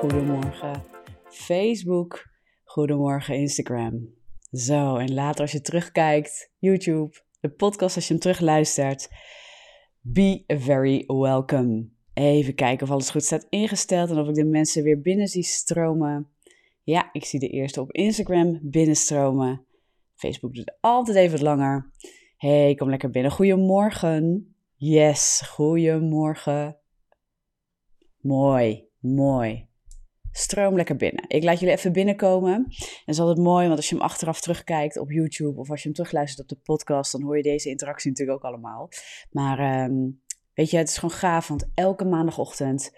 goedemorgen Facebook, goedemorgen Instagram. Zo, en later als je terugkijkt, YouTube, de podcast als je hem terugluistert. Be very welcome. Even kijken of alles goed staat ingesteld en of ik de mensen weer binnen zie stromen. Ja, ik zie de eerste op Instagram binnenstromen. Facebook doet altijd even wat langer. Hey, kom lekker binnen. Goedemorgen. Yes, goedemorgen. Mooi, mooi. Stroom lekker binnen. Ik laat jullie even binnenkomen. En dat is altijd mooi, want als je hem achteraf terugkijkt op YouTube of als je hem terugluistert op de podcast, dan hoor je deze interactie natuurlijk ook allemaal. Maar ehm, weet je, het is gewoon gaaf, want elke maandagochtend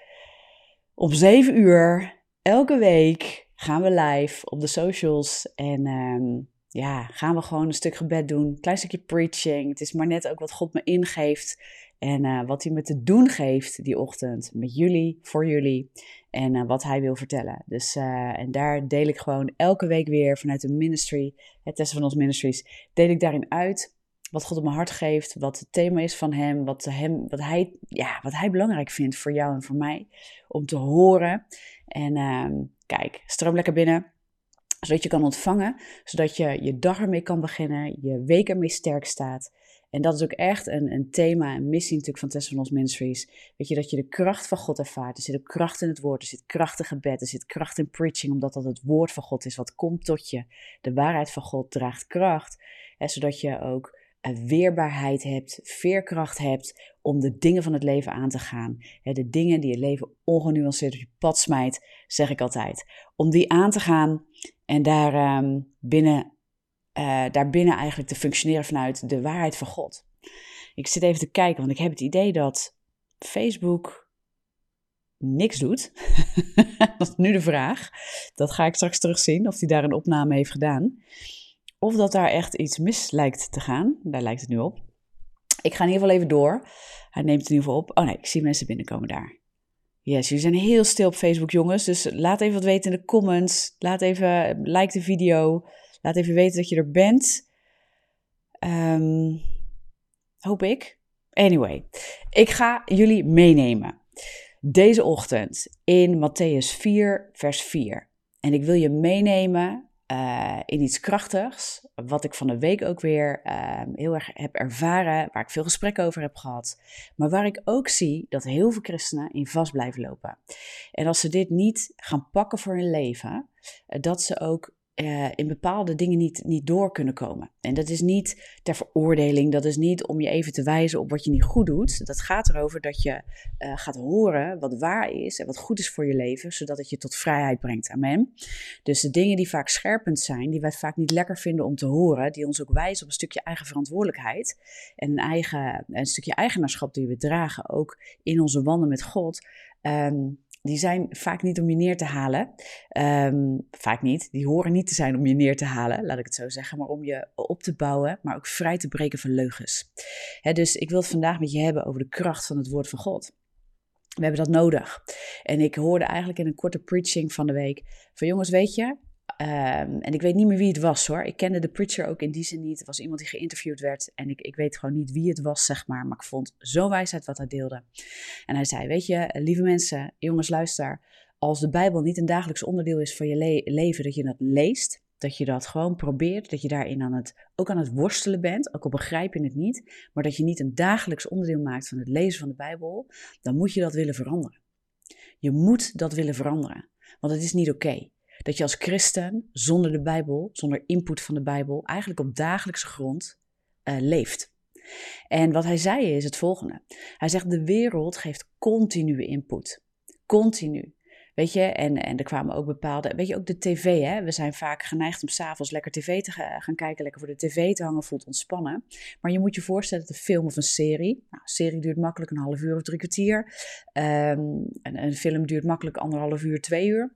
om 7 uur, elke week gaan we live op de socials. En ehm, ja, gaan we gewoon een stuk gebed doen, klein stukje preaching. Het is maar net ook wat God me ingeeft en uh, wat hij me te doen geeft die ochtend met jullie, voor jullie en uh, wat hij wil vertellen. Dus uh, en daar deel ik gewoon elke week weer vanuit de ministry, het testen van ons ministries, deel ik daarin uit wat God op mijn hart geeft, wat het thema is van hem, wat, hem, wat, hij, ja, wat hij belangrijk vindt voor jou en voor mij om te horen. En ehm, kijk, stroom lekker binnen zodat je kan ontvangen, zodat je je dag ermee kan beginnen, je week ermee sterk staat. En dat is ook echt een, een thema, een missie natuurlijk van Tess van ons Ministries. Weet je, dat je de kracht van God ervaart. Er zit ook kracht in het woord, er zit kracht in gebed, er zit kracht in preaching, omdat dat het woord van God is wat komt tot je. De waarheid van God draagt kracht, hè, zodat je ook een weerbaarheid hebt, veerkracht hebt om de dingen van het leven aan te gaan. De dingen die het leven ongenuanceerd op je pad smijt, zeg ik altijd. Om die aan te gaan en daar, um, binnen, uh, daar binnen eigenlijk te functioneren vanuit de waarheid van God. Ik zit even te kijken, want ik heb het idee dat Facebook niks doet. dat is nu de vraag. Dat ga ik straks terugzien of hij daar een opname heeft gedaan. Of dat daar echt iets mis lijkt te gaan. Daar lijkt het nu op. Ik ga in ieder geval even door. Hij neemt het in ieder geval op. Oh nee, ik zie mensen binnenkomen daar. Yes, jullie zijn heel stil op Facebook, jongens. Dus laat even wat weten in de comments. Laat even, like de video. Laat even weten dat je er bent. Um, hoop ik. Anyway, ik ga jullie meenemen. Deze ochtend in Matthäus 4, vers 4. En ik wil je meenemen uh, in iets krachtigs, wat ik van de week ook weer uh, heel erg heb ervaren, waar ik veel gesprekken over heb gehad, maar waar ik ook zie dat heel veel christenen in vast blijven lopen. En als ze dit niet gaan pakken voor hun leven, uh, dat ze ook uh, in bepaalde dingen niet, niet door kunnen komen. En dat is niet ter veroordeling, dat is niet om je even te wijzen op wat je niet goed doet. Dat gaat erover dat je uh, gaat horen wat waar is en wat goed is voor je leven, zodat het je tot vrijheid brengt. Amen. Dus de dingen die vaak scherpend zijn, die wij vaak niet lekker vinden om te horen, die ons ook wijzen op een stukje eigen verantwoordelijkheid en een, eigen, een stukje eigenaarschap die we dragen, ook in onze wanden met God. Um, die zijn vaak niet om je neer te halen. Um, vaak niet. Die horen niet te zijn om je neer te halen, laat ik het zo zeggen, maar om je op te bouwen, maar ook vrij te breken van leugens. Dus ik wil het vandaag met je hebben over de kracht van het woord van God. We hebben dat nodig. En ik hoorde eigenlijk in een korte preaching van de week van jongens, weet je, Um, en ik weet niet meer wie het was hoor. Ik kende de preacher ook in die zin niet. Het was iemand die geïnterviewd werd. En ik, ik weet gewoon niet wie het was, zeg maar. Maar ik vond zo wijsheid wat hij deelde. En hij zei: Weet je, lieve mensen, jongens, luister. Als de Bijbel niet een dagelijks onderdeel is van je le leven, dat je dat leest. Dat je dat gewoon probeert. Dat je daarin aan het, ook aan het worstelen bent. Ook al begrijp je het niet. Maar dat je niet een dagelijks onderdeel maakt van het lezen van de Bijbel. Dan moet je dat willen veranderen. Je moet dat willen veranderen. Want het is niet oké. Dat je als christen zonder de Bijbel, zonder input van de Bijbel, eigenlijk op dagelijkse grond uh, leeft. En wat hij zei is het volgende. Hij zegt: De wereld geeft continue input. Continu. Weet je, en, en er kwamen ook bepaalde. Weet je, ook de tv, hè? We zijn vaak geneigd om s'avonds lekker tv te gaan kijken, lekker voor de tv te hangen, voelt ontspannen. Maar je moet je voorstellen dat een film of een serie. Nou, een serie duurt makkelijk een half uur of drie kwartier. Um, een, een film duurt makkelijk anderhalf uur, twee uur.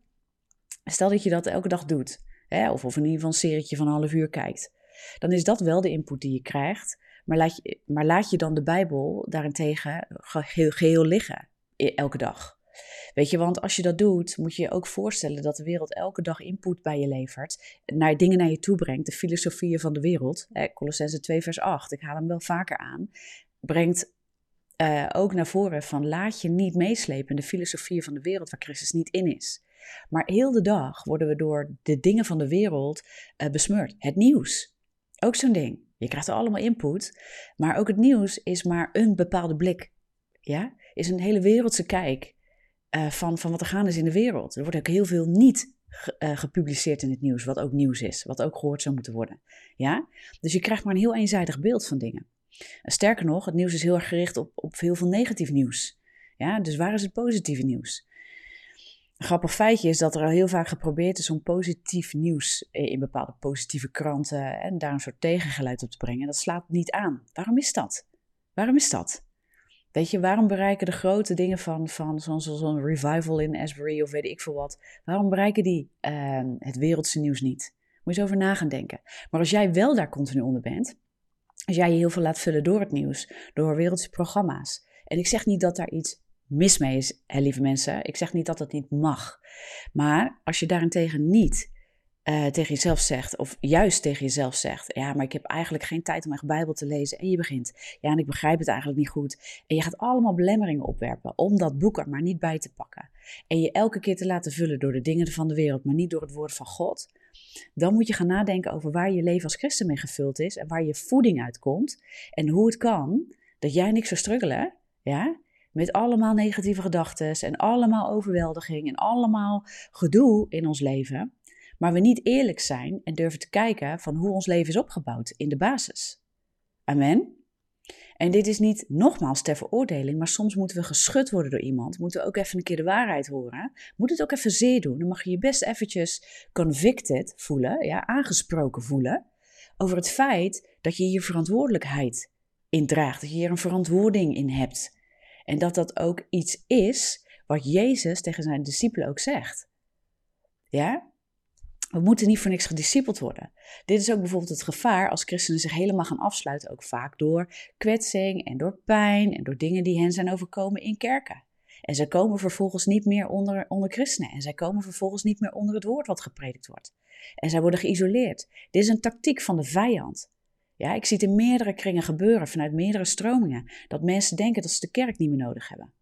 Stel dat je dat elke dag doet, hè, of, of in ieder geval een serietje van een half uur kijkt, dan is dat wel de input die je krijgt. Maar laat je, maar laat je dan de Bijbel daarentegen geheel, liggen, elke dag. Weet je, want als je dat doet, moet je je ook voorstellen dat de wereld elke dag input bij je levert, naar dingen naar je toe brengt, de filosofieën van de wereld. Colossense 2 vers 8, ik haal hem wel vaker aan, brengt uh, ook naar voren van laat je niet meeslepen in de filosofieën van de wereld waar Christus niet in is. Maar heel de dag worden we door de dingen van de wereld uh, besmeurd. Het nieuws, ook zo'n ding. Je krijgt er allemaal input, maar ook het nieuws is maar een bepaalde blik. Ja, is een hele wereldse kijk uh, van, van wat er gaande is in de wereld. Er wordt ook heel veel niet uh, gepubliceerd in het nieuws, wat ook nieuws is, wat ook gehoord zou moeten worden. Ja? Dus je krijgt maar een heel eenzijdig beeld van dingen. sterker nog, het nieuws is heel erg gericht op, op heel veel negatief nieuws. Ja? Dus waar is het positieve nieuws? Een grappig feitje is dat er al heel vaak geprobeerd is om positief nieuws in bepaalde positieve kranten en daar een soort tegengeluid op te brengen. Dat slaat niet aan. Waarom is dat? Waarom is dat? Weet je, waarom bereiken de grote dingen van, van zo'n revival in Asbury of weet ik veel wat, waarom bereiken die uh, het wereldse nieuws niet? Moet je eens over na gaan denken. Maar als jij wel daar continu onder bent, als jij je heel veel laat vullen door het nieuws, door wereldse programma's. En ik zeg niet dat daar iets mis mee is, lieve mensen. Ik zeg niet dat dat niet mag. Maar als je daarentegen niet uh, tegen jezelf zegt, of juist tegen jezelf zegt: Ja, maar ik heb eigenlijk geen tijd om echt Bijbel te lezen. En je begint: Ja, en ik begrijp het eigenlijk niet goed. En je gaat allemaal belemmeringen opwerpen om dat boek er maar niet bij te pakken. En je elke keer te laten vullen door de dingen van de wereld, maar niet door het woord van God. Dan moet je gaan nadenken over waar je leven als christen mee gevuld is en waar je voeding uitkomt. En hoe het kan dat jij niks zou struggelen, ja, met allemaal negatieve gedachten en allemaal overweldiging en allemaal gedoe in ons leven maar we niet eerlijk zijn en durven te kijken van hoe ons leven is opgebouwd in de basis. Amen. En dit is niet nogmaals ter veroordeling, maar soms moeten we geschud worden door iemand. Moeten we ook even een keer de waarheid horen. Moet het ook even zeer doen. Dan mag je je best eventjes convicted voelen, ja, aangesproken voelen. Over het feit dat je hier verantwoordelijkheid in draagt. Dat je hier een verantwoording in hebt. En dat dat ook iets is wat Jezus tegen zijn discipelen ook zegt. Ja? We moeten niet voor niks gediscipeld worden. Dit is ook bijvoorbeeld het gevaar als christenen zich helemaal gaan afsluiten, ook vaak door kwetsing en door pijn en door dingen die hen zijn overkomen in kerken. En zij komen vervolgens niet meer onder, onder christenen. En zij komen vervolgens niet meer onder het woord wat gepredikt wordt. En zij worden geïsoleerd. Dit is een tactiek van de vijand. Ja, ik zie het in meerdere kringen gebeuren, vanuit meerdere stromingen, dat mensen denken dat ze de kerk niet meer nodig hebben.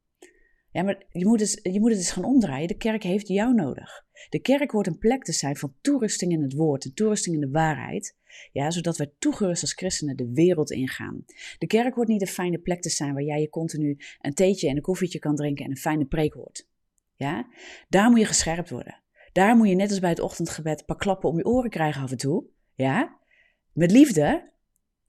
Ja, maar je moet, het, je moet het eens gaan omdraaien. De kerk heeft jou nodig. De kerk hoort een plek te zijn van toerusting in het woord, en toerusting in de waarheid. Ja, zodat wij toegerust als christenen de wereld ingaan. De kerk hoort niet een fijne plek te zijn waar jij je continu een theetje en een koffietje kan drinken en een fijne preek hoort. Ja, daar moet je gescherpt worden. Daar moet je net als bij het ochtendgebed een paar klappen om je oren krijgen af en toe. Ja, met liefde.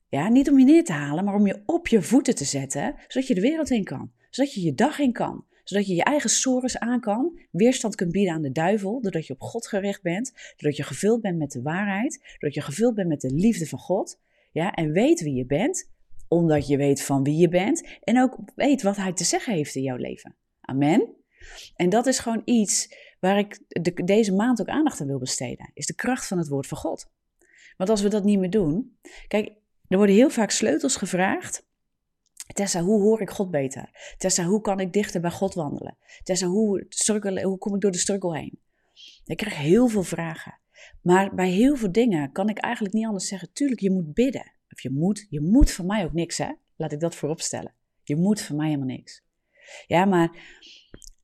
Ja, niet om je neer te halen, maar om je op je voeten te zetten, zodat je de wereld in kan. Zodat je je dag in kan zodat je je eigen sores aan kan, weerstand kunt bieden aan de duivel, doordat je op God gericht bent, doordat je gevuld bent met de waarheid, doordat je gevuld bent met de liefde van God, ja, en weet wie je bent, omdat je weet van wie je bent en ook weet wat hij te zeggen heeft in jouw leven. Amen. En dat is gewoon iets waar ik de, deze maand ook aandacht aan wil besteden, is de kracht van het woord van God. Want als we dat niet meer doen, kijk, er worden heel vaak sleutels gevraagd Tessa, hoe hoor ik God beter? Tessa, hoe kan ik dichter bij God wandelen? Tessa, hoe, struggle, hoe kom ik door de struggle heen? Ik krijg heel veel vragen. Maar bij heel veel dingen kan ik eigenlijk niet anders zeggen. Tuurlijk, je moet bidden. Of je moet, je moet van mij ook niks, hè? Laat ik dat voorop stellen. Je moet van mij helemaal niks. Ja, maar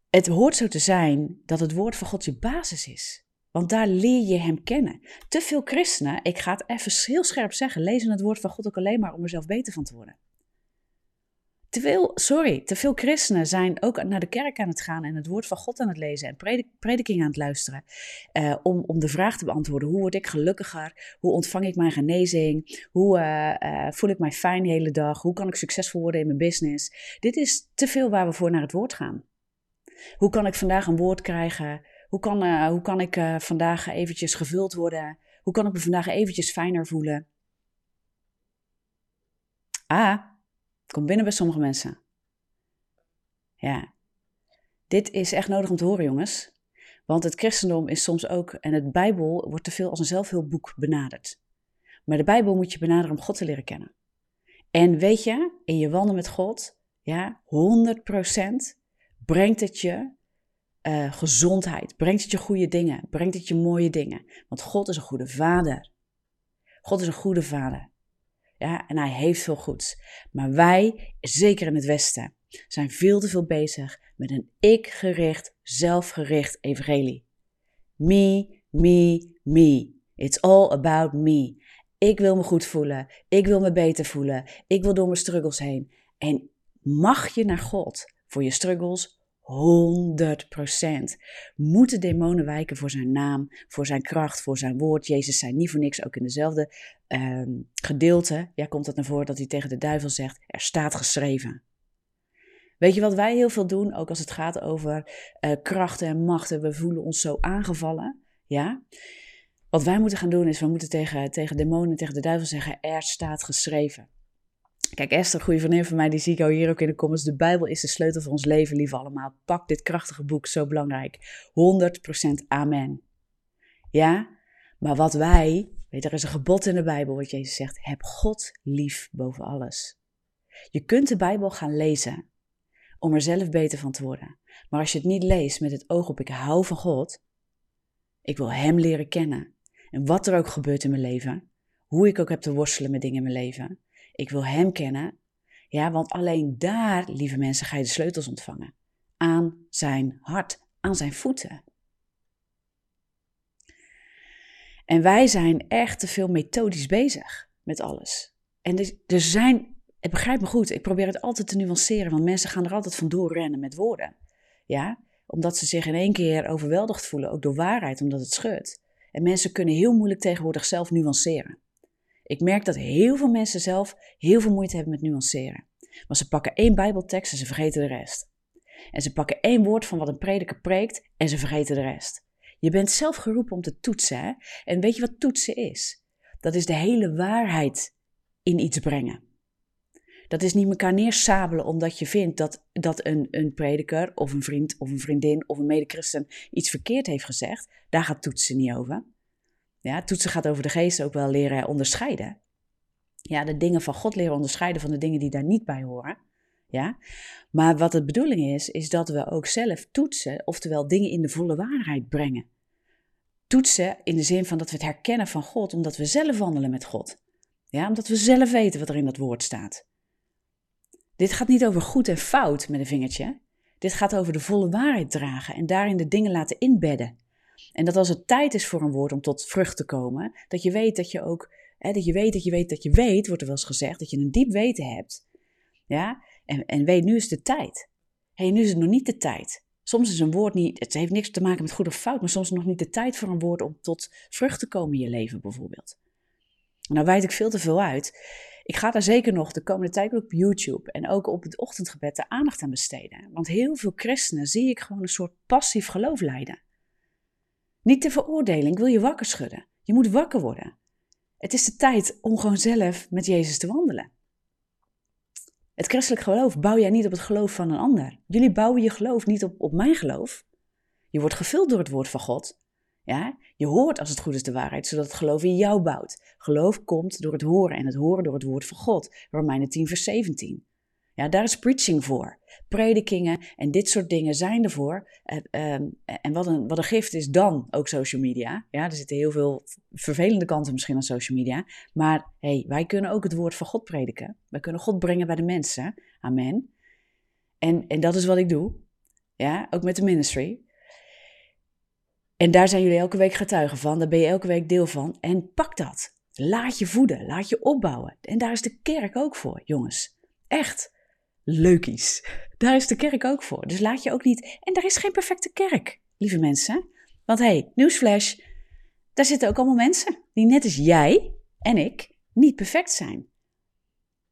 het hoort zo te zijn dat het woord van God je basis is. Want daar leer je hem kennen. Te veel christenen, ik ga het even heel scherp zeggen, lezen het woord van God ook alleen maar om er zelf beter van te worden. Te veel, sorry, te veel christenen zijn ook naar de kerk aan het gaan en het woord van God aan het lezen en predik, prediking aan het luisteren. Uh, om, om de vraag te beantwoorden: hoe word ik gelukkiger? Hoe ontvang ik mijn genezing? Hoe uh, uh, voel ik mij fijn de hele dag? Hoe kan ik succesvol worden in mijn business? Dit is te veel waar we voor naar het woord gaan. Hoe kan ik vandaag een woord krijgen? Hoe kan, hoe kan ik vandaag eventjes gevuld worden? Hoe kan ik me vandaag eventjes fijner voelen? Ah, Komt binnen bij sommige mensen. Ja. Dit is echt nodig om te horen, jongens. Want het christendom is soms ook, en het Bijbel wordt te veel als een zelfhulpboek benaderd. Maar de Bijbel moet je benaderen om God te leren kennen. En weet je, in je wandel met God, ja, 100% brengt het je uh, gezondheid, brengt het je goede dingen, brengt het je mooie dingen. Want God is een goede vader. God is een goede vader. Ja, en hij heeft veel goeds. Maar wij, zeker in het Westen, zijn veel te veel bezig met een ik-gericht, zelfgericht evangelie. Me, me, me. It's all about me. Ik wil me goed voelen. Ik wil me beter voelen. Ik wil door mijn struggles heen. En mag je naar God voor je struggles? 100%. Moeten demonen wijken voor zijn naam, voor zijn kracht, voor zijn woord? Jezus zei niet voor niks, ook in dezelfde uh, gedeelte. Ja, komt het naar voren dat hij tegen de duivel zegt: Er staat geschreven. Weet je wat wij heel veel doen, ook als het gaat over uh, krachten en machten? We voelen ons zo aangevallen. Ja? Wat wij moeten gaan doen is, we moeten tegen, tegen demonen, tegen de duivel zeggen, er staat geschreven. Kijk, Esther, een goede vriendin van mij, die zie ik hier ook in de comments. De Bijbel is de sleutel van ons leven, lieve allemaal. Pak dit krachtige boek, zo belangrijk. 100% amen. Ja? Maar wat wij, weet er is een gebod in de Bijbel wat Jezus zegt, heb God lief boven alles. Je kunt de Bijbel gaan lezen om er zelf beter van te worden. Maar als je het niet leest met het oog op ik hou van God, ik wil Hem leren kennen. En wat er ook gebeurt in mijn leven, hoe ik ook heb te worstelen met dingen in mijn leven, ik wil Hem kennen. Ja, want alleen daar, lieve mensen, ga je de sleutels ontvangen. Aan zijn hart, aan zijn voeten. En wij zijn echt te veel methodisch bezig met alles. En er zijn ik begrijp me goed, ik probeer het altijd te nuanceren, want mensen gaan er altijd vandoor rennen met woorden. Ja, omdat ze zich in één keer overweldigd voelen, ook door waarheid, omdat het scheurt. En mensen kunnen heel moeilijk tegenwoordig zelf nuanceren. Ik merk dat heel veel mensen zelf heel veel moeite hebben met nuanceren. Maar ze pakken één Bijbeltekst en ze vergeten de rest. En ze pakken één woord van wat een prediker preekt en ze vergeten de rest. Je bent zelf geroepen om te toetsen. Hè? En weet je wat toetsen is? Dat is de hele waarheid in iets brengen. Dat is niet elkaar neersabelen omdat je vindt dat, dat een, een prediker of een vriend of een vriendin of een medechristen iets verkeerd heeft gezegd. Daar gaat toetsen niet over. Ja, toetsen gaat over de geest ook wel leren onderscheiden. Ja, de dingen van God leren onderscheiden van de dingen die daar niet bij horen. Ja? Maar wat de bedoeling is, is dat we ook zelf toetsen, oftewel dingen in de volle waarheid brengen. Toetsen in de zin van dat we het herkennen van God, omdat we zelf wandelen met God. Ja, omdat we zelf weten wat er in dat woord staat. Dit gaat niet over goed en fout met een vingertje. Dit gaat over de volle waarheid dragen en daarin de dingen laten inbedden. En dat als het tijd is voor een woord om tot vrucht te komen, dat je weet dat je ook, hè, dat je weet dat je weet dat je weet, wordt er wel eens gezegd, dat je een diep weten hebt. Ja, en, en weet, nu is de tijd. Hé, hey, nu is het nog niet de tijd. Soms is een woord niet, het heeft niks te maken met goed of fout, maar soms nog niet de tijd voor een woord om tot vrucht te komen in je leven bijvoorbeeld. Nou wijd ik veel te veel uit. Ik ga daar zeker nog de komende tijd op YouTube en ook op het ochtendgebed de aandacht aan besteden. Want heel veel christenen zie ik gewoon een soort passief geloof leiden. Niet te veroordelen, ik wil je wakker schudden. Je moet wakker worden. Het is de tijd om gewoon zelf met Jezus te wandelen. Het christelijk geloof bouw jij niet op het geloof van een ander. Jullie bouwen je geloof niet op, op mijn geloof. Je wordt gevuld door het woord van God. Ja? Je hoort als het goed is de waarheid, zodat het geloof in jou bouwt. Geloof komt door het horen en het horen door het woord van God. Romeinen 10 vers 17. Ja, daar is preaching voor. Predikingen en dit soort dingen zijn ervoor. En, ehm, en wat, een, wat een gift is dan ook social media. Ja, er zitten heel veel vervelende kanten misschien aan social media. Maar hey, wij kunnen ook het woord van God prediken. Wij kunnen God brengen bij de mensen. Amen. En, en dat is wat ik doe. Ja, ook met de ministry. En daar zijn jullie elke week getuigen van, daar ben je elke week deel van. En pak dat. Laat je voeden, laat je opbouwen. En daar is de kerk ook voor, jongens. Echt. Leukies. Daar is de kerk ook voor. Dus laat je ook niet. En daar is geen perfecte kerk, lieve mensen. Want hé, hey, nieuwsflash. Daar zitten ook allemaal mensen die net als jij en ik niet perfect zijn.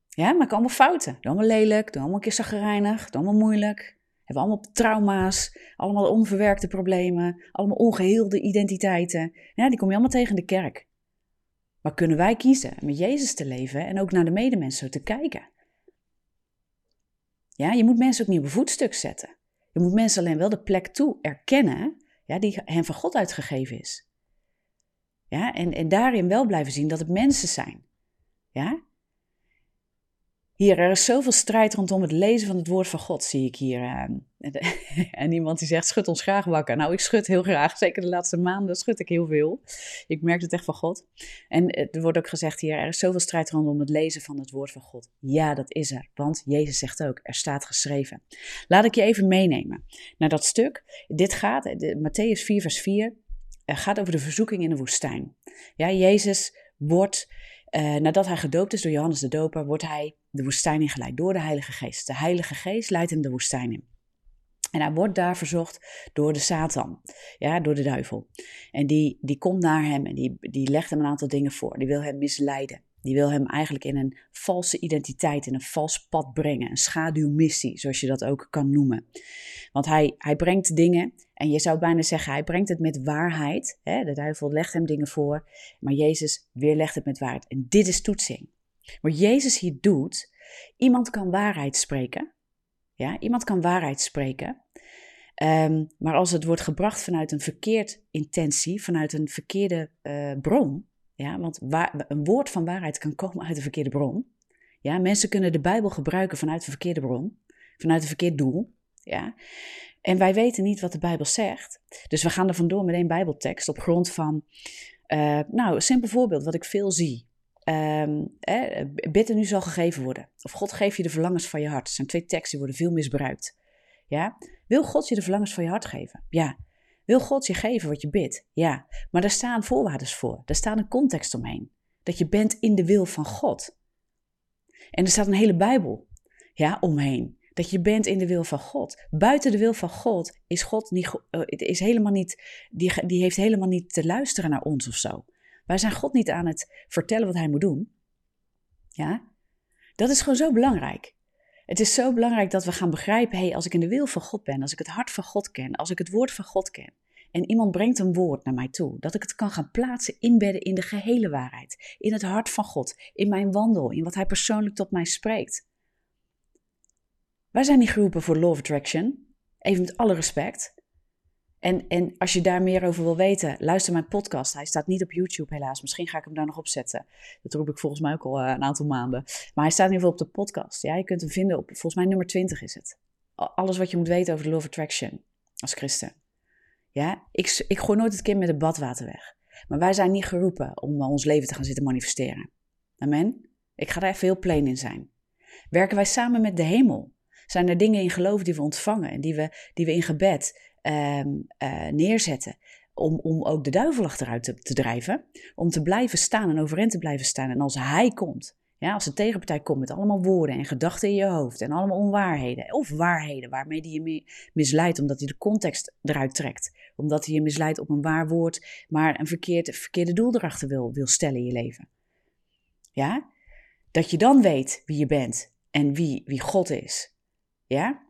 Ja, maken allemaal fouten. Doe allemaal lelijk, doe allemaal een keer zagrijnig, doe allemaal moeilijk hebben allemaal trauma's, allemaal onverwerkte problemen, allemaal ongeheelde identiteiten. Ja, die kom je allemaal tegen in de kerk. Maar kunnen wij kiezen met Jezus te leven en ook naar de medemensen te kijken? Ja, je moet mensen ook niet op een voetstuk zetten. Je moet mensen alleen wel de plek toe erkennen ja, die hen van God uitgegeven is. Ja, en, en daarin wel blijven zien dat het mensen zijn. Ja? Hier, er is zoveel strijd rondom het lezen van het woord van God, zie ik hier. Ehm, en iemand die zegt, schud ons graag wakker. Nou, ik schud heel graag. Zeker de laatste maanden schud ik heel veel. Ik merk het echt van God. En er wordt ook gezegd hier, er is zoveel strijd rondom het lezen van het woord van God. Ja, dat is er. Want Jezus zegt ook, er staat geschreven. Laat ik je even meenemen naar dat stuk. Dit gaat, Matthäus 4 vers 4. gaat over de verzoeking in de woestijn. Ja, Jezus wordt, uh, nadat hij gedoopt is door Johannes de Doper, wordt hij de woestijn ingeleid door de Heilige Geest. De Heilige Geest leidt hem de woestijn in. En hij wordt daar verzocht door de Satan, ja, door de duivel. En die, die komt naar hem en die, die legt hem een aantal dingen voor. Die wil hem misleiden. Die wil hem eigenlijk in een valse identiteit, in een vals pad brengen. Een schaduwmissie, zoals je dat ook kan noemen. Want hij, hij brengt dingen, en je zou bijna zeggen, hij brengt het met waarheid. Hè? De duivel legt hem dingen voor, maar Jezus weerlegt het met waarheid. En dit is toetsing. Wat Jezus hier doet, iemand kan waarheid spreken. Ja, iemand kan waarheid spreken. Um, maar als het wordt gebracht vanuit een verkeerd intentie, vanuit een verkeerde uh, bron, ja, want waar, een woord van waarheid kan komen uit een verkeerde bron. Ja, mensen kunnen de Bijbel gebruiken vanuit een verkeerde bron, vanuit een verkeerd doel. Ja. En wij weten niet wat de Bijbel zegt. Dus we gaan er vandoor met één Bijbeltekst op grond van, uh, nou, een simpel voorbeeld wat ik veel zie. Um, eh, bidden nu zal gegeven worden. Of God geeft je de verlangens van je hart. Dat zijn twee teksten die worden veel misbruikt. Ja? Wil God je de verlangens van je hart geven? Ja. Wil God je geven wat je bidt? Ja. Maar daar staan voorwaarden voor. Daar staat een context omheen. Dat je bent in de wil van God. En er staat een hele Bijbel ja, omheen. Dat je bent in de wil van God. Buiten de wil van God is God niet, uh, is helemaal niet, die, die heeft helemaal niet te luisteren naar ons of zo. Wij zijn God niet aan het vertellen wat hij moet doen. Ja? Dat is gewoon zo belangrijk. Het is zo belangrijk dat we gaan begrijpen: hé, hey, als ik in de wil van God ben, als ik het hart van God ken, als ik het woord van God ken, en iemand brengt een woord naar mij toe, dat ik het kan gaan plaatsen, inbedden in de gehele waarheid, in het hart van God, in mijn wandel, in wat Hij persoonlijk tot mij spreekt. Wij zijn niet geroepen voor Law of Attraction, even met alle respect. En, en als je daar meer over wil weten, luister mijn podcast. Hij staat niet op YouTube helaas. Misschien ga ik hem daar nog op zetten. Dat roep ik volgens mij ook al uh, een aantal maanden. Maar hij staat in ieder geval op de podcast. Ja, je kunt hem vinden op, volgens mij nummer 20 is het. Alles wat je moet weten over de Law of Attraction als christen. Ja, ik, ik gooi nooit het kind met het badwater weg. Maar wij zijn niet geroepen om ons leven te gaan zitten manifesteren. Amen? Ik ga daar even heel plain in zijn. Werken wij samen met de hemel? Zijn er dingen in geloof die we ontvangen en die we, die we in gebed um, uh, neerzetten. Om, om ook de duivel achteruit te, drijven. Om te blijven staan en overeind te blijven staan. En als hij komt, ja, als de tegenpartij komt met allemaal woorden en gedachten in je hoofd. En allemaal onwaarheden. Of waarheden waarmee hij je misleidt omdat hij de context eruit trekt. Omdat hij je misleidt op een waar woord, maar een verkeerd, verkeerde doel erachter wil, wil stellen in je leven. Ja? Dat je dan weet wie je bent en wie, wie God is. Ja?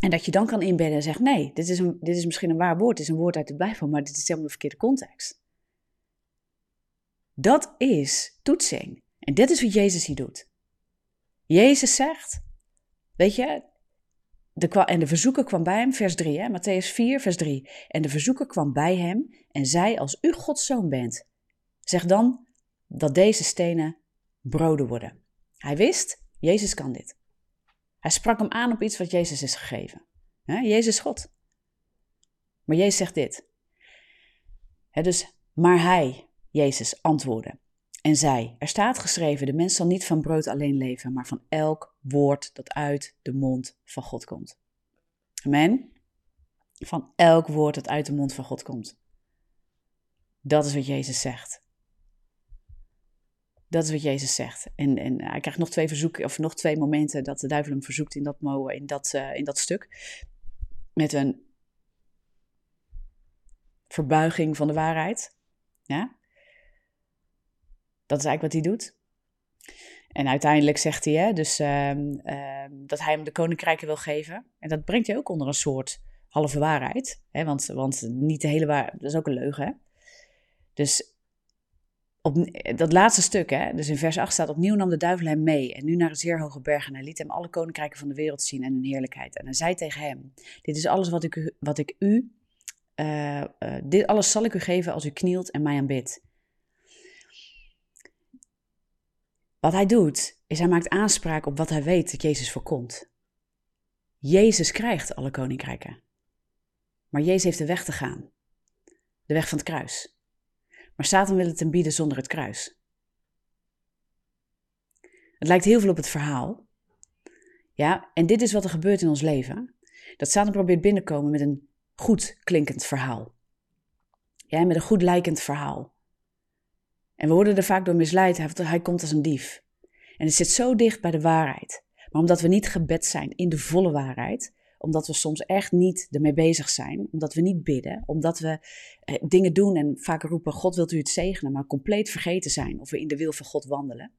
En dat je dan kan inbedden en zegt: nee, dit is, een, dit is misschien een waar woord, dit is een woord uit de Bijbel, maar dit is helemaal de verkeerde context. Dat is toetsing. En dit is wat Jezus hier doet. Jezus zegt, weet je, de, en de verzoeker kwam bij hem, vers 3, hè, Matthäus 4, vers 3. En de verzoeker kwam bij hem en zei, als u Gods zoon bent, zeg dan dat deze stenen broden worden. Hij wist, Jezus kan dit. Hij sprak hem aan op iets wat Jezus is gegeven. Jezus is God. Maar Jezus zegt dit. dus, maar hij, Jezus, antwoordde en zei: Er staat geschreven: de mens zal niet van brood alleen leven, maar van elk woord dat uit de mond van God komt. Amen. Van elk woord dat uit de mond van God komt. Dat is wat Jezus zegt. Dat is wat Jezus zegt. En, en hij krijgt nog twee verzoeken, of nog twee momenten dat de duivel hem verzoekt in dat, in dat, uh, in dat stuk. Met een verbuiging van de waarheid. Ja? Dat is eigenlijk wat hij doet. En uiteindelijk zegt hij hè, dus, uh, uh, dat hij hem de koninkrijken wil geven. En dat brengt hij ook onder een soort halve waarheid. Hè? Want, want niet de hele waarheid, dat is ook een leugen. Hè? Dus op dat laatste stuk, hè, dus in vers 8 staat: Opnieuw nam de duivel hem mee en nu naar een zeer hoge berg. En hij liet hem alle koninkrijken van de wereld zien en hun heerlijkheid. En hij zei tegen hem: Dit is alles wat ik u, wat ik u uh, uh, dit alles zal ik u geven als u knielt en mij aanbidt. Wat hij doet, is hij maakt aanspraak op wat hij weet dat Jezus voorkomt. Jezus krijgt alle koninkrijken. Maar Jezus heeft de weg te gaan. De weg van het kruis. Maar Satan wil het hem bieden zonder het kruis. Het lijkt heel veel op het verhaal. Ja, en dit is wat er gebeurt in ons leven. Dat Satan probeert binnenkomen met een goed klinkend verhaal. Ja, met een goed lijkend verhaal. En we worden er vaak door misleid. Hij, komt als een dief. En het zit zo dicht bij de waarheid. Maar omdat we niet gebed zijn in de volle waarheid, omdat we soms echt niet ermee bezig zijn, omdat we niet bidden, omdat we eh, dingen doen en vaak roepen: God wilt u het zegenen, maar compleet vergeten zijn of we in de wil van God wandelen.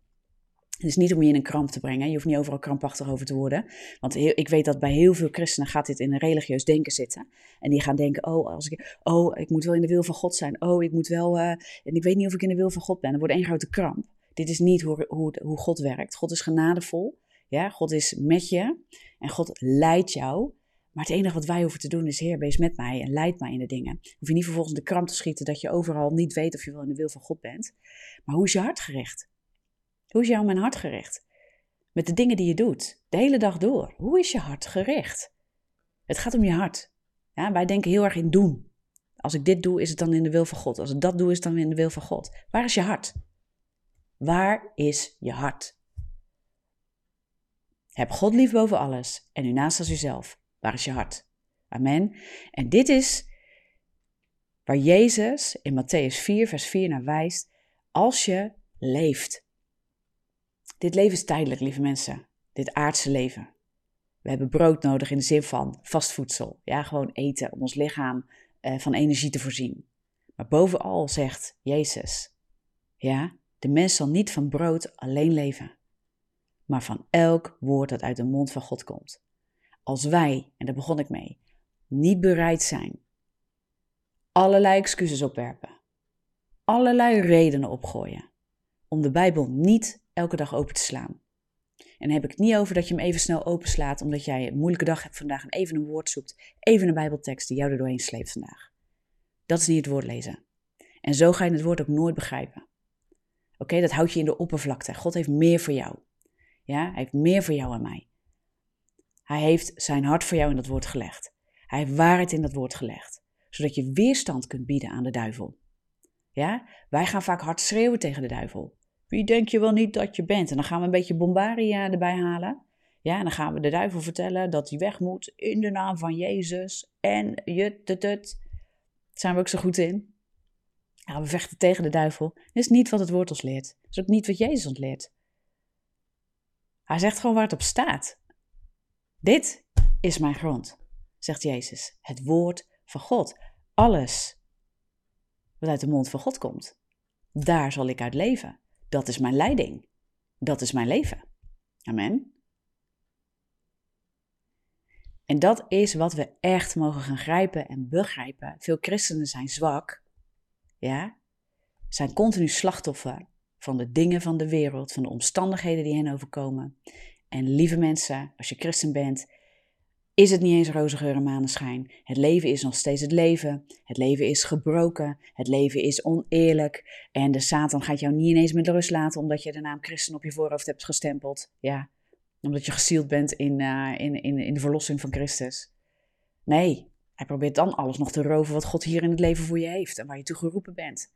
Het is niet om je in een kramp te brengen. Je hoeft niet overal krampachtig over te worden. Want ik weet dat bij heel veel christenen gaat dit in een religieus denken zitten. En die gaan denken, oh, als ik, oh ik moet wel in de wil van God zijn. Oh, ik moet wel, uh, en ik weet niet of ik in de wil van God ben. Dat wordt één grote kramp. Dit is niet hoe, hoe, hoe God werkt. God is genadevol. Ja, God is met je. En God leidt jou. Maar het enige wat wij hoeven te doen is, Heer, wees met mij en leid mij in de dingen. Hoef je niet vervolgens de kramp te schieten dat je overal niet weet of je wel in de wil van God bent. Maar hoe is je hart gericht? Hoe is jouw mijn hart gericht? Met de dingen die je doet, de hele dag door. Hoe is je hart gericht? Het gaat om je hart. Ja, wij denken heel erg in doen. Als ik dit doe, is het dan in de wil van God. Als ik dat doe, is het dan in de wil van God. Waar is je hart? Waar is je hart? Heb God lief boven alles en u naast als uzelf. Waar is je hart? Amen. En dit is waar Jezus in Matthäus 4, vers 4 naar wijst. Als je leeft. Dit leven is tijdelijk, lieve mensen. Dit aardse leven. We hebben brood nodig in de zin van vast voedsel. Ja, gewoon eten om ons lichaam eh, van energie te voorzien. Maar bovenal zegt Jezus: Ja, de mens zal niet van brood alleen leven, maar van elk woord dat uit de mond van God komt. Als wij, en daar begon ik mee, niet bereid zijn, allerlei excuses opwerpen, allerlei redenen opgooien, om de Bijbel niet elke dag open te slaan. En dan heb ik het niet over dat je hem even snel openslaat omdat jij een moeilijke dag hebt vandaag en even een woord zoekt, even een Bijbeltekst die jou er doorheen sleept vandaag. Dat is niet het woord lezen. En zo ga je het woord ook nooit begrijpen. Oké, dat houdt je in de oppervlakte. God heeft meer voor jou. Ja, hij heeft meer voor jou en mij. Hij heeft zijn hart voor jou in dat woord gelegd. Hij heeft waarheid in dat woord gelegd, zodat je weerstand kunt bieden aan de duivel. Ja, wij gaan vaak hard schreeuwen tegen de duivel. Wie denk je wel niet dat je bent? En dan gaan we een beetje bombaria erbij halen. Ja, en dan gaan we de duivel vertellen dat hij weg moet in de naam van Jezus. En je tut, Daar zijn we ook zo goed in. Ja, we vechten tegen de duivel. Dat is niet wat het woord ons leert. Dat is ook niet wat Jezus ons leert. Hij zegt gewoon waar het op staat. Dit is mijn grond, zegt Jezus. Het woord van God. Alles wat uit de mond van God komt. Daar zal ik uit leven. Dat is mijn leiding. Dat is mijn leven. Amen. En dat is wat we echt mogen gaan grijpen en begrijpen. Veel christenen zijn zwak, ja, zijn continu slachtoffer van de dingen van de wereld, van de omstandigheden die hen overkomen. En lieve mensen, als je christen bent, is het niet eens roze geur en maneschijn. Het leven is nog steeds het leven. Het leven is gebroken. Het leven is oneerlijk. En de Satan gaat jou niet ineens met rust laten omdat je de naam christen op je voorhoofd hebt gestempeld. Ja, omdat je gesield bent in, uh, in, in, in de verlossing van Christus. Nee, hij probeert dan alles nog te roven wat God hier in het leven voor je heeft en waar je toe geroepen bent.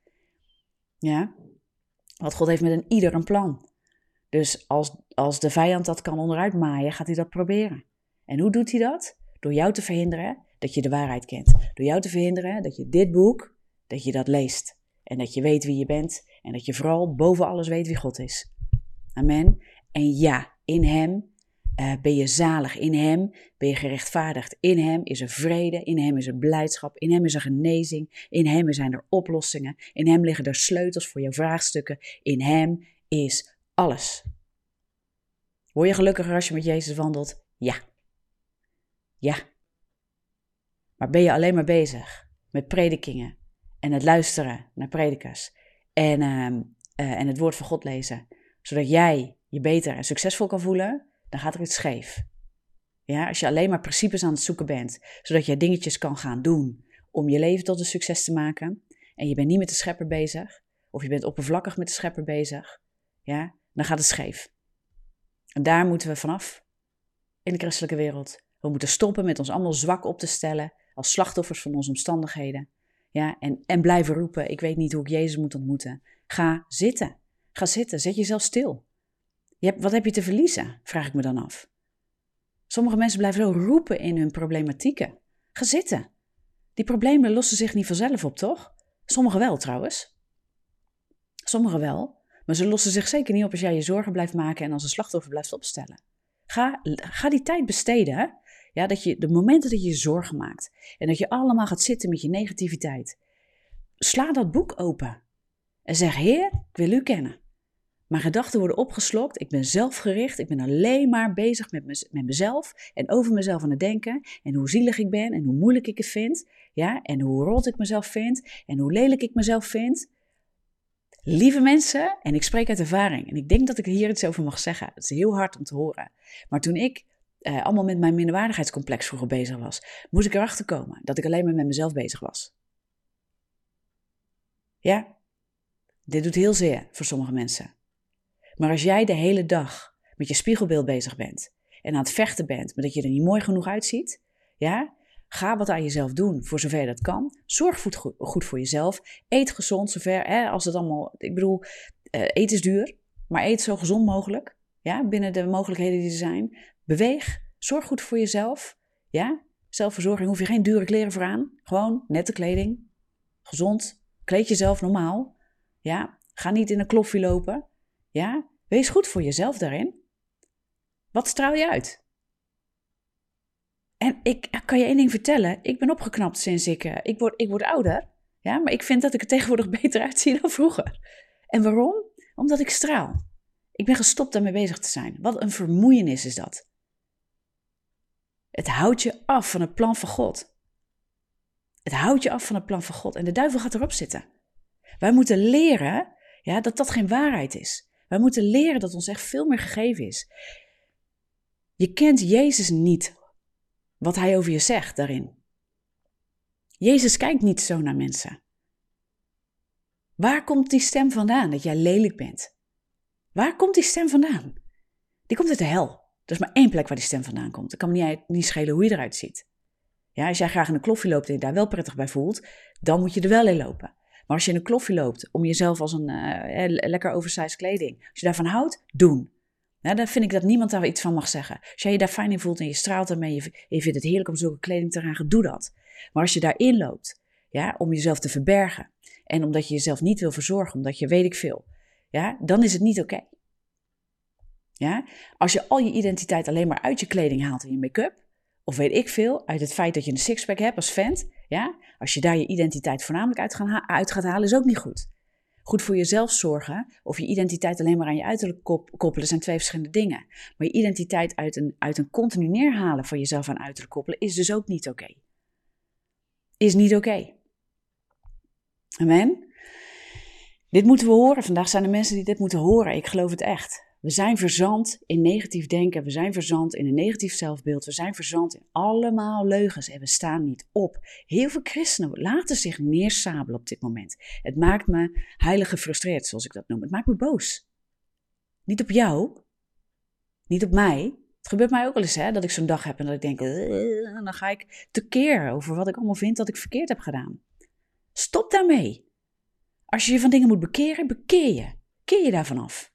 Ja, wat God heeft met een ieder een plan. Dus als, als de vijand dat kan onderuit maaien, gaat hij dat proberen. En hoe doet hij dat? Door jou te verhinderen dat je de waarheid kent. Door jou te verhinderen dat je dit boek, dat je dat leest. En dat je weet wie je bent. En dat je vooral boven alles weet wie God is. Amen. En ja, in Hem uh, ben je zalig. In Hem ben je gerechtvaardigd. In Hem is er vrede. In Hem is er blijdschap. In Hem is er genezing. In Hem zijn er oplossingen. In Hem liggen er sleutels voor jouw vraagstukken. In Hem is alles. Word je gelukkiger als je met Jezus wandelt? Ja. Ja. Maar ben je alleen maar bezig met predikingen en het luisteren naar predikers en, uh, uh, en het woord van God lezen, zodat jij je beter en succesvol kan voelen, dan gaat er iets scheef. Ja, als je alleen maar principes aan het zoeken bent, zodat je dingetjes kan gaan doen om je leven tot een succes te maken, en je bent niet met de schepper bezig, of je bent oppervlakkig met de schepper bezig, ja, dan gaat het scheef. En daar moeten we vanaf in de christelijke wereld. We moeten stoppen met ons allemaal zwak op te stellen als slachtoffers van onze omstandigheden. Ja, en, en blijven roepen, ik weet niet hoe ik Jezus moet ontmoeten. Ga zitten. Ga zitten, zet jezelf stil. Je wat heb je te verliezen, vraag ik me dan af. Sommige mensen blijven zo roepen in hun problematieken. Ga zitten. Die problemen lossen zich niet vanzelf op, toch? Sommigen wel trouwens. Sommigen wel. Maar ze lossen zich zeker niet op als jij je zorgen blijft maken en als een slachtoffer blijft opstellen. Ga, ga die tijd besteden. Ja, dat je de momenten dat je je zorgen maakt en dat je allemaal gaat zitten met je negativiteit. Sla dat boek open en zeg: Heer, ik wil u kennen. Mijn gedachten worden opgeslokt. Ik ben zelfgericht. Ik ben alleen maar bezig met, me, met mezelf en over mezelf aan het denken. En hoe zielig ik ben en hoe moeilijk ik het vind. Ja, en hoe rot ik mezelf vind en hoe lelijk ik mezelf vind. Lieve mensen, en ik spreek uit ervaring, en ik denk dat ik hier iets over mag zeggen. Het is heel hard om te horen. Maar toen ik eh, allemaal met mijn minderwaardigheidscomplex vroeger bezig was, moest ik erachter komen dat ik alleen maar met mezelf bezig was. Ja, dit doet heel zeer voor sommige mensen. Maar als jij de hele dag met je spiegelbeeld bezig bent en aan het vechten bent, maar dat je er niet mooi genoeg uitziet, ja, ga wat aan jezelf doen voor zover dat kan. Zorg goed voor jezelf. Eet gezond zover, hè, als het allemaal, ik bedoel, uh, eten is duur, maar eet zo gezond mogelijk, ja, binnen de mogelijkheden die er zijn. Beweeg, zorg goed voor jezelf, ja. Zelfverzorging hoef je geen dure kleren voor aan, gewoon nette kleding, gezond, kleed jezelf normaal, ja. Ga niet in een kloffie lopen. Ja, wees goed voor jezelf daarin. Wat straal je uit? En ik kan je één ding vertellen. Ik ben opgeknapt sinds ik, uh, ik, word, ik word ouder. Ja, maar ik vind dat ik er tegenwoordig beter uitzie dan vroeger. En waarom? Omdat ik straal. Ik ben gestopt daarmee bezig te zijn. Wat een vermoeienis is dat. Het houdt je af van het plan van God. Het houdt je af van het plan van God. En de duivel gaat erop zitten. Wij moeten leren ja, dat dat geen waarheid is. Wij moeten leren dat ons echt veel meer gegeven is. Je kent Jezus niet, wat hij over je zegt daarin. Jezus kijkt niet zo naar mensen. Waar komt die stem vandaan dat jij lelijk bent? Waar komt die stem vandaan? Die komt uit de hel. Er is maar één plek waar die stem vandaan komt. Het kan me niet, niet schelen hoe je eruit ziet. Ja, als jij graag in een kloffie loopt en je daar wel prettig bij voelt, dan moet je er wel in lopen. Maar als je in een kloffie loopt om jezelf als een uh, lekker oversized kleding, als je daarvan houdt, doen. Ja, dan vind ik dat niemand daar iets van mag zeggen. Als jij je daar fijn in voelt en je straalt ermee, je, je vindt het heerlijk om zulke kleding te dragen, doe dat. Maar als je daarin loopt, ja, om jezelf te verbergen en omdat je jezelf niet wil verzorgen, omdat je weet ik veel, ja, dan is het niet oké. Ja? Als je al je identiteit alleen maar uit je kleding haalt en je make-up, of weet ik veel, uit het feit dat je een sixpack hebt als vent, ja, als je daar je identiteit voornamelijk uit, uit gaat halen, is ook niet goed. Goed voor jezelf zorgen of je identiteit alleen maar aan je uiterlijk koppelen zijn twee verschillende dingen. Maar je identiteit uit een, uit een continu neerhalen van jezelf aan uiterlijk koppelen is dus ook niet oké. Is niet oké. Amen. Dit moeten we horen. Vandaag zijn er mensen die dit moeten horen. Ik geloof het echt. We zijn verzand in negatief denken, we zijn verzand in een negatief zelfbeeld, we zijn verzand in allemaal leugens en we staan niet op. Heel veel christenen laten zich neersabelen op dit moment. Het maakt me heilig gefrustreerd, zoals ik dat noem. Het maakt me boos. Niet op jou, niet op mij. Het gebeurt mij ook wel eens hè, dat ik zo'n dag heb en dat ik denk, dan ga ik tekeer over wat ik allemaal vind dat ik verkeerd heb gedaan. Stop daarmee. Als je je van dingen moet bekeren, bekeer je. Keer je daarvan af.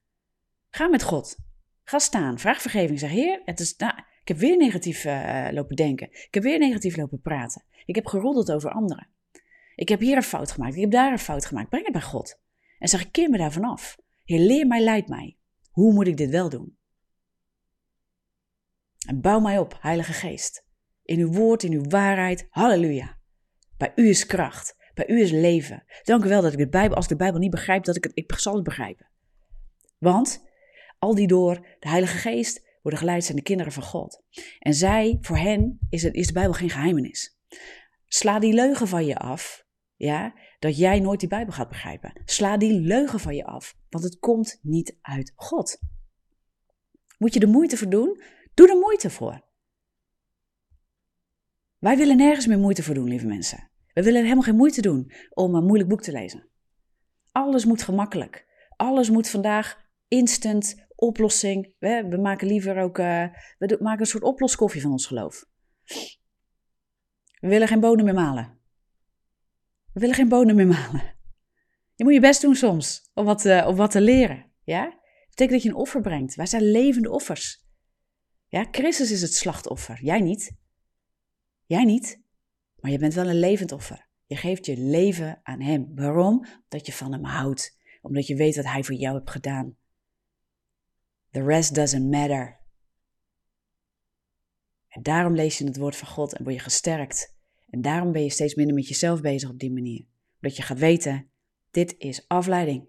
Ga met God. Ga staan. Vraag vergeving. Zeg, Heer, het is, nou, ik heb weer negatief uh, lopen denken. Ik heb weer negatief lopen praten. Ik heb geroddeld over anderen. Ik heb hier een fout gemaakt. Ik heb daar een fout gemaakt. Breng het bij God. En zeg, keer me daarvan af. Heer, leer mij, leid mij. Hoe moet ik dit wel doen? En bouw mij op, Heilige Geest. In uw woord, in uw waarheid. Halleluja. Bij u is kracht. Bij u is leven. Dank u wel dat ik de Bijbel, als ik de Bijbel niet begrijp, dat ik het, ik zal het begrijpen. Want al die door de Heilige Geest worden geleid zijn de kinderen van God. En zij, voor hen is, het, is de Bijbel geen geheimenis. Sla die leugen van je af, ja, dat jij nooit die Bijbel gaat begrijpen. Sla die leugen van je af, want het komt niet uit God. Moet je de moeite voor doen? Doe er moeite voor. Wij willen nergens meer moeite voor doen, lieve mensen. We willen helemaal geen moeite doen om een moeilijk boek te lezen. Alles moet gemakkelijk. Alles moet vandaag instant oplossing. We, maken liever ook, uh, we maken een soort oploskoffie van ons geloof. We willen geen bonen meer malen. We willen geen bonen meer malen. Je moet je best doen soms om wat, uh, om wat te leren. Ja? Dat betekent dat je een offer brengt. Wij zijn levende offers. Ja, Christus is het slachtoffer. Jij niet. Jij niet. Maar je bent wel een levend offer. Je geeft je leven aan Hem. Waarom? Omdat je van Hem houdt. Omdat je weet wat Hij voor jou hebt gedaan. The rest doesn't matter. En daarom lees je het woord van God en word je gesterkt. En daarom ben je steeds minder met jezelf bezig op die manier. Omdat je gaat weten, dit is afleiding.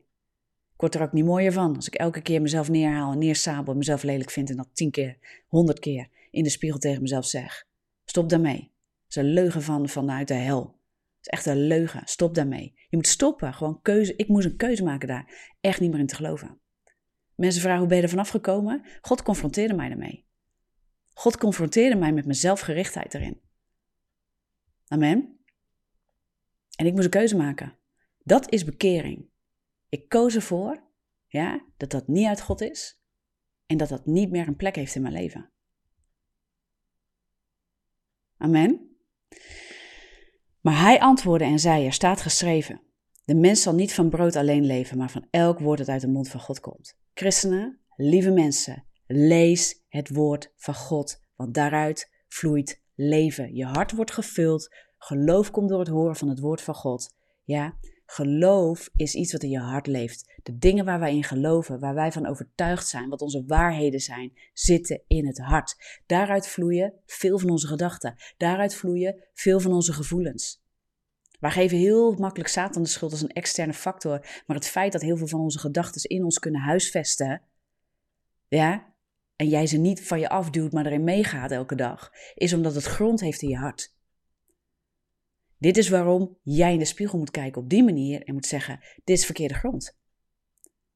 Ik word er ook niet mooier van als ik elke keer mezelf neerhaal en neersabel en mezelf lelijk vind en dat tien keer, honderd keer in de spiegel tegen mezelf zeg. Stop daarmee. Dat is een leugen van, vanuit de hel. Dat is echt een leugen. Stop daarmee. Je moet stoppen. Gewoon keuze. Ik moest een keuze maken daar. Echt niet meer in te geloven. Mensen vragen hoe ben je er vanaf gekomen? God confronteerde mij daarmee. God confronteerde mij met mijn zelfgerichtheid erin. Amen. En ik moest een keuze maken. Dat is bekering. Ik koos ervoor ja, dat dat niet uit God is en dat dat niet meer een plek heeft in mijn leven. Amen. Maar hij antwoordde en zei: Er staat geschreven: De mens zal niet van brood alleen leven, maar van elk woord dat uit de mond van God komt. Christenen, lieve mensen, lees het woord van God, want daaruit vloeit leven. Je hart wordt gevuld, geloof komt door het horen van het woord van God. Ja, geloof is iets wat in je hart leeft. De dingen waar wij in geloven, waar wij van overtuigd zijn, wat onze waarheden zijn, zitten in het hart. Daaruit vloeien veel van onze gedachten. Daaruit vloeien veel van onze gevoelens. Wij geven heel makkelijk Satan de schuld als een externe factor, maar het feit dat heel veel van onze gedachten in ons kunnen huisvesten, ja, en jij ze niet van je afduwt, maar erin meegaat elke dag, is omdat het grond heeft in je hart. Dit is waarom jij in de spiegel moet kijken op die manier en moet zeggen: Dit is verkeerde grond.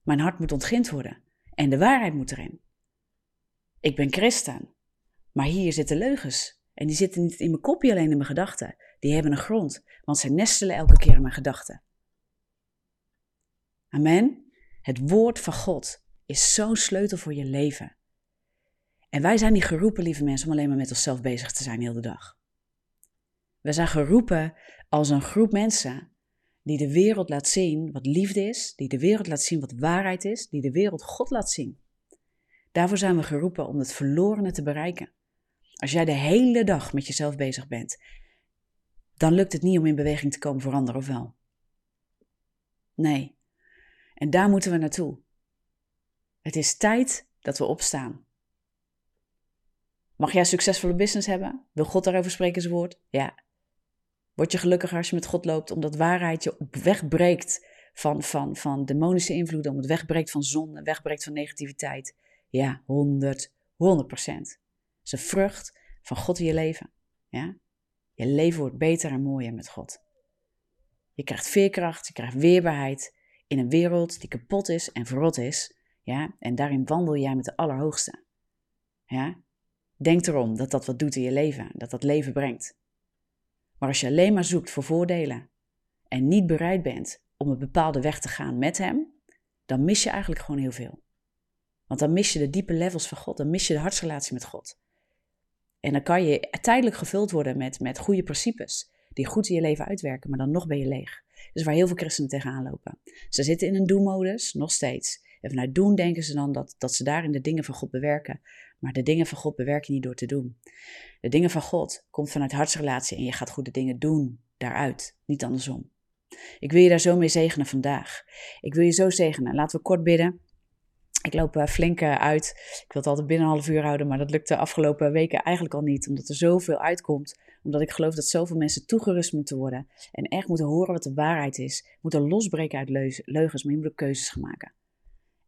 Mijn hart moet ontgind worden en de waarheid moet erin. Ik ben christen, maar hier zitten leugens. En die zitten niet in mijn kopje, alleen in mijn gedachten. Die hebben een grond, want zij nestelen elke keer in mijn gedachten. Amen. Het woord van God is zo'n sleutel voor je leven. En wij zijn niet geroepen, lieve mensen, om alleen maar met onszelf bezig te zijn heel de dag. We zijn geroepen als een groep mensen die de wereld laat zien wat liefde is, die de wereld laat zien wat waarheid is, die de wereld God laat zien. Daarvoor zijn we geroepen om het verlorene te bereiken. Als jij de hele dag met jezelf bezig bent, dan lukt het niet om in beweging te komen voor anderen, of wel? Nee. En daar moeten we naartoe. Het is tijd dat we opstaan. Mag jij een succesvolle business hebben? Wil God daarover spreken zijn woord? Ja. Word je gelukkiger als je met God loopt, omdat waarheid je op weg breekt van, van, van demonische invloeden, omdat het wegbreekt van zonde, wegbreekt van negativiteit? Ja, 100, 100 procent. Het is een vrucht van God in je leven. Ja? Je leven wordt beter en mooier met God. Je krijgt veerkracht, je krijgt weerbaarheid in een wereld die kapot is en verrot is. Ja? En daarin wandel jij met de Allerhoogste. Ja? Denk erom dat dat wat doet in je leven, dat dat leven brengt. Maar als je alleen maar zoekt voor voordelen en niet bereid bent om een bepaalde weg te gaan met Hem, dan mis je eigenlijk gewoon heel veel. Want dan mis je de diepe levels van God, dan mis je de hartsrelatie met God. En dan kan je tijdelijk gevuld worden met, met goede principes, die goed in je leven uitwerken, maar dan nog ben je leeg. Dus waar heel veel christenen tegenaan lopen. Ze zitten in een doen-modus, nog steeds. En vanuit doen denken ze dan dat, dat ze daarin de dingen van God bewerken. Maar de dingen van God bewerk je niet door te doen. De dingen van God komt vanuit hartsrelatie en je gaat goede dingen doen daaruit, niet andersom. Ik wil je daar zo mee zegenen vandaag. Ik wil je zo zegenen. Laten we kort bidden. Ik loop uh, flink uh, uit. Ik wil het altijd binnen een half uur houden, maar dat lukt de afgelopen weken eigenlijk al niet, omdat er zoveel uitkomt. Omdat ik geloof dat zoveel mensen toegerust moeten worden en echt moeten horen wat de waarheid is. Moeten losbreken uit leugens, maar je moet ook keuzes gaan maken.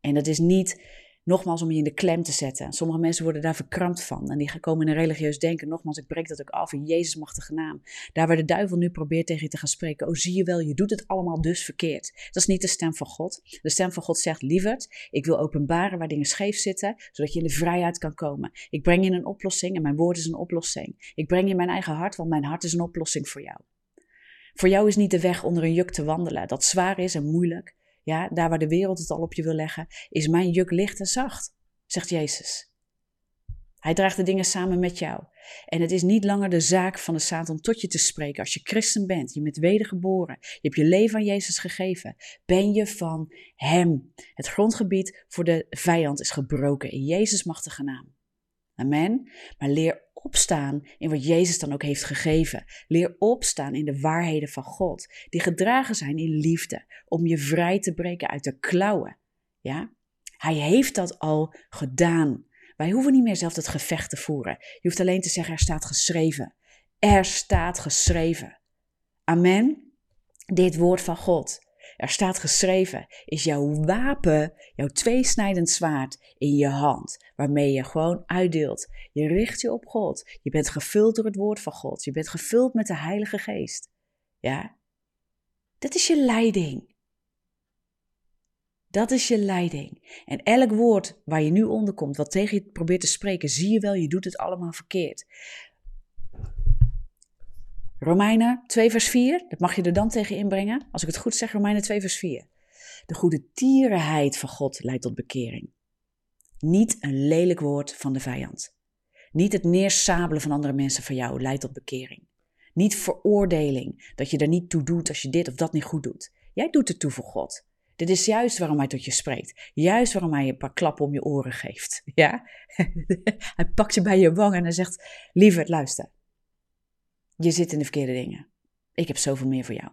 En dat is niet Nogmaals, om je in de klem te zetten. Sommige mensen worden daar verkrampt van. En die komen in een religieus denken. Nogmaals, ik breek dat ook af in Jezus machtige naam. Daar waar de duivel nu probeert tegen je te gaan spreken. Oh, zie je wel, je doet het allemaal dus verkeerd. Dat is niet de stem van God. De stem van God zegt, lieverd, ik wil openbaren waar dingen scheef zitten. Zodat je in de vrijheid kan komen. Ik breng je een oplossing en mijn woord is een oplossing. Ik breng je mijn eigen hart, want mijn hart is een oplossing voor jou. Voor jou is niet de weg onder een juk te wandelen. Dat zwaar is en moeilijk. Ja, daar waar de wereld het al op je wil leggen, is mijn juk licht en zacht, zegt Jezus. Hij draagt de dingen samen met jou. En het is niet langer de zaak van de Satan tot je te spreken. Als je christen bent, je bent wedergeboren, je hebt je leven aan Jezus gegeven, ben je van Hem. Het grondgebied voor de vijand is gebroken in Jezus' machtige naam. Amen. Maar leer opstaan in wat Jezus dan ook heeft gegeven. Leer opstaan in de waarheden van God, die gedragen zijn in liefde, om je vrij te breken uit de klauwen. Ja? Hij heeft dat al gedaan. Wij hoeven niet meer zelf dat gevecht te voeren. Je hoeft alleen te zeggen: er staat geschreven. Er staat geschreven. Amen. Dit woord van God. Er staat geschreven, is jouw wapen, jouw tweesnijdend zwaard in je hand, waarmee je gewoon uitdeelt. Je richt je op God. Je bent gevuld door het woord van God. Je bent gevuld met de Heilige Geest. Ja? Dat is je leiding. Dat is je leiding. En elk woord waar je nu onder komt, wat tegen je probeert te spreken, zie je wel, je doet het allemaal verkeerd. Romeinen 2 vers 4, dat mag je er dan tegen inbrengen. Als ik het goed zeg, Romeinen 2 vers 4. De goede tierenheid van God leidt tot bekering. Niet een lelijk woord van de vijand. Niet het neersabelen van andere mensen van jou leidt tot bekering. Niet veroordeling, dat je er niet toe doet als je dit of dat niet goed doet. Jij doet het toe voor God. Dit is juist waarom hij tot je spreekt. Juist waarom hij je een paar klappen om je oren geeft. Ja? hij pakt je bij je wang en hij zegt: Lieverd, luister. Je zit in de verkeerde dingen. Ik heb zoveel meer voor jou.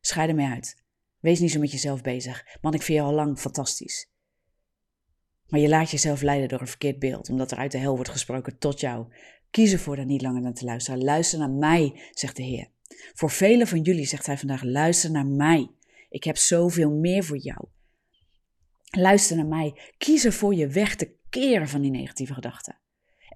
Scheid ermee uit. Wees niet zo met jezelf bezig. Man, ik vind je al lang fantastisch. Maar je laat jezelf leiden door een verkeerd beeld, omdat er uit de hel wordt gesproken tot jou. Kies ervoor daar niet langer naar te luisteren. Luister naar mij, zegt de Heer. Voor velen van jullie zegt hij vandaag: luister naar mij. Ik heb zoveel meer voor jou. Luister naar mij. Kies ervoor je weg te keren van die negatieve gedachten.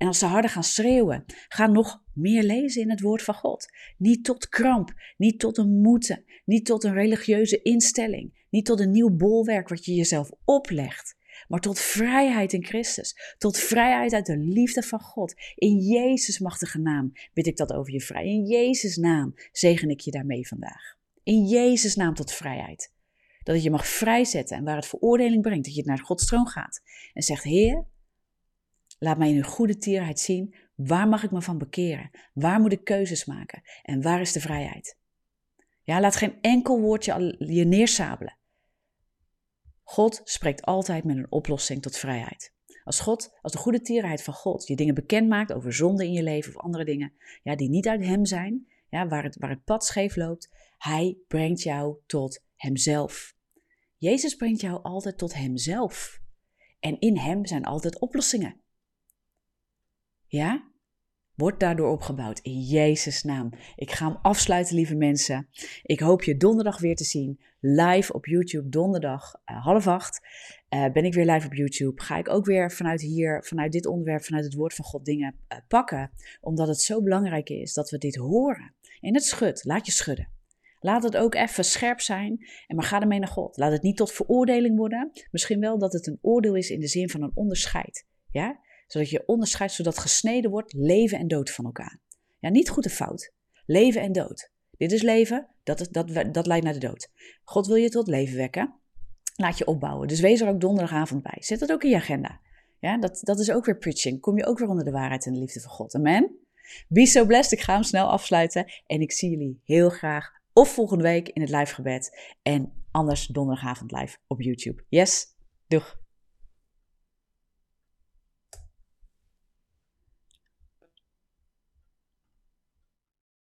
En als ze harder gaan schreeuwen, ga nog meer lezen in het woord van God. Niet tot kramp, niet tot een moeten, niet tot een religieuze instelling, niet tot een nieuw bolwerk wat je jezelf oplegt, maar tot vrijheid in Christus, tot vrijheid uit de liefde van God. In Jezus machtige naam bid ik dat over je vrij. In Jezus naam zegen ik je daarmee vandaag. In Jezus naam tot vrijheid. Dat het je mag vrijzetten en waar het veroordeling brengt, dat je naar Gods troon gaat en zegt: Heer, Laat mij in uw goede tierheid zien waar mag ik me van bekeren? Waar moet ik keuzes maken? En waar is de vrijheid? Ja, laat geen enkel woordje je neersabelen. God spreekt altijd met een oplossing tot vrijheid. Als God, als de goede tierheid van God je dingen bekend maakt over zonde in je leven of andere dingen ja, die niet uit Hem zijn, ja, waar, het, waar het pad scheef loopt, Hij brengt jou tot Hemzelf. Jezus brengt jou altijd tot Hemzelf. En in Hem zijn altijd oplossingen. Ja? Word daardoor opgebouwd in Jezus' naam. Ik ga hem afsluiten, lieve mensen. Ik hoop je donderdag weer te zien. Live op YouTube, donderdag uh, half acht. Uh, ben ik weer live op YouTube. Ga ik ook weer vanuit hier, vanuit dit onderwerp, vanuit het woord van God dingen uh, pakken. Omdat het zo belangrijk is dat we dit horen. In het schud, laat je schudden. Laat het ook even scherp zijn en maar ga ermee naar God. Laat het niet tot veroordeling worden. Misschien wel dat het een oordeel is in de zin van een onderscheid. Ja? Zodat je onderscheidt, zodat gesneden wordt leven en dood van elkaar. Ja, niet goed of fout. Leven en dood. Dit is leven, dat, dat, dat leidt naar de dood. God wil je tot leven wekken. Laat je opbouwen. Dus wees er ook donderdagavond bij. Zet dat ook in je agenda. Ja, dat, dat is ook weer preaching. Kom je ook weer onder de waarheid en de liefde van God. Amen. Be so blessed. Ik ga hem snel afsluiten. En ik zie jullie heel graag of volgende week in het live gebed. En anders donderdagavond live op YouTube. Yes, doeg.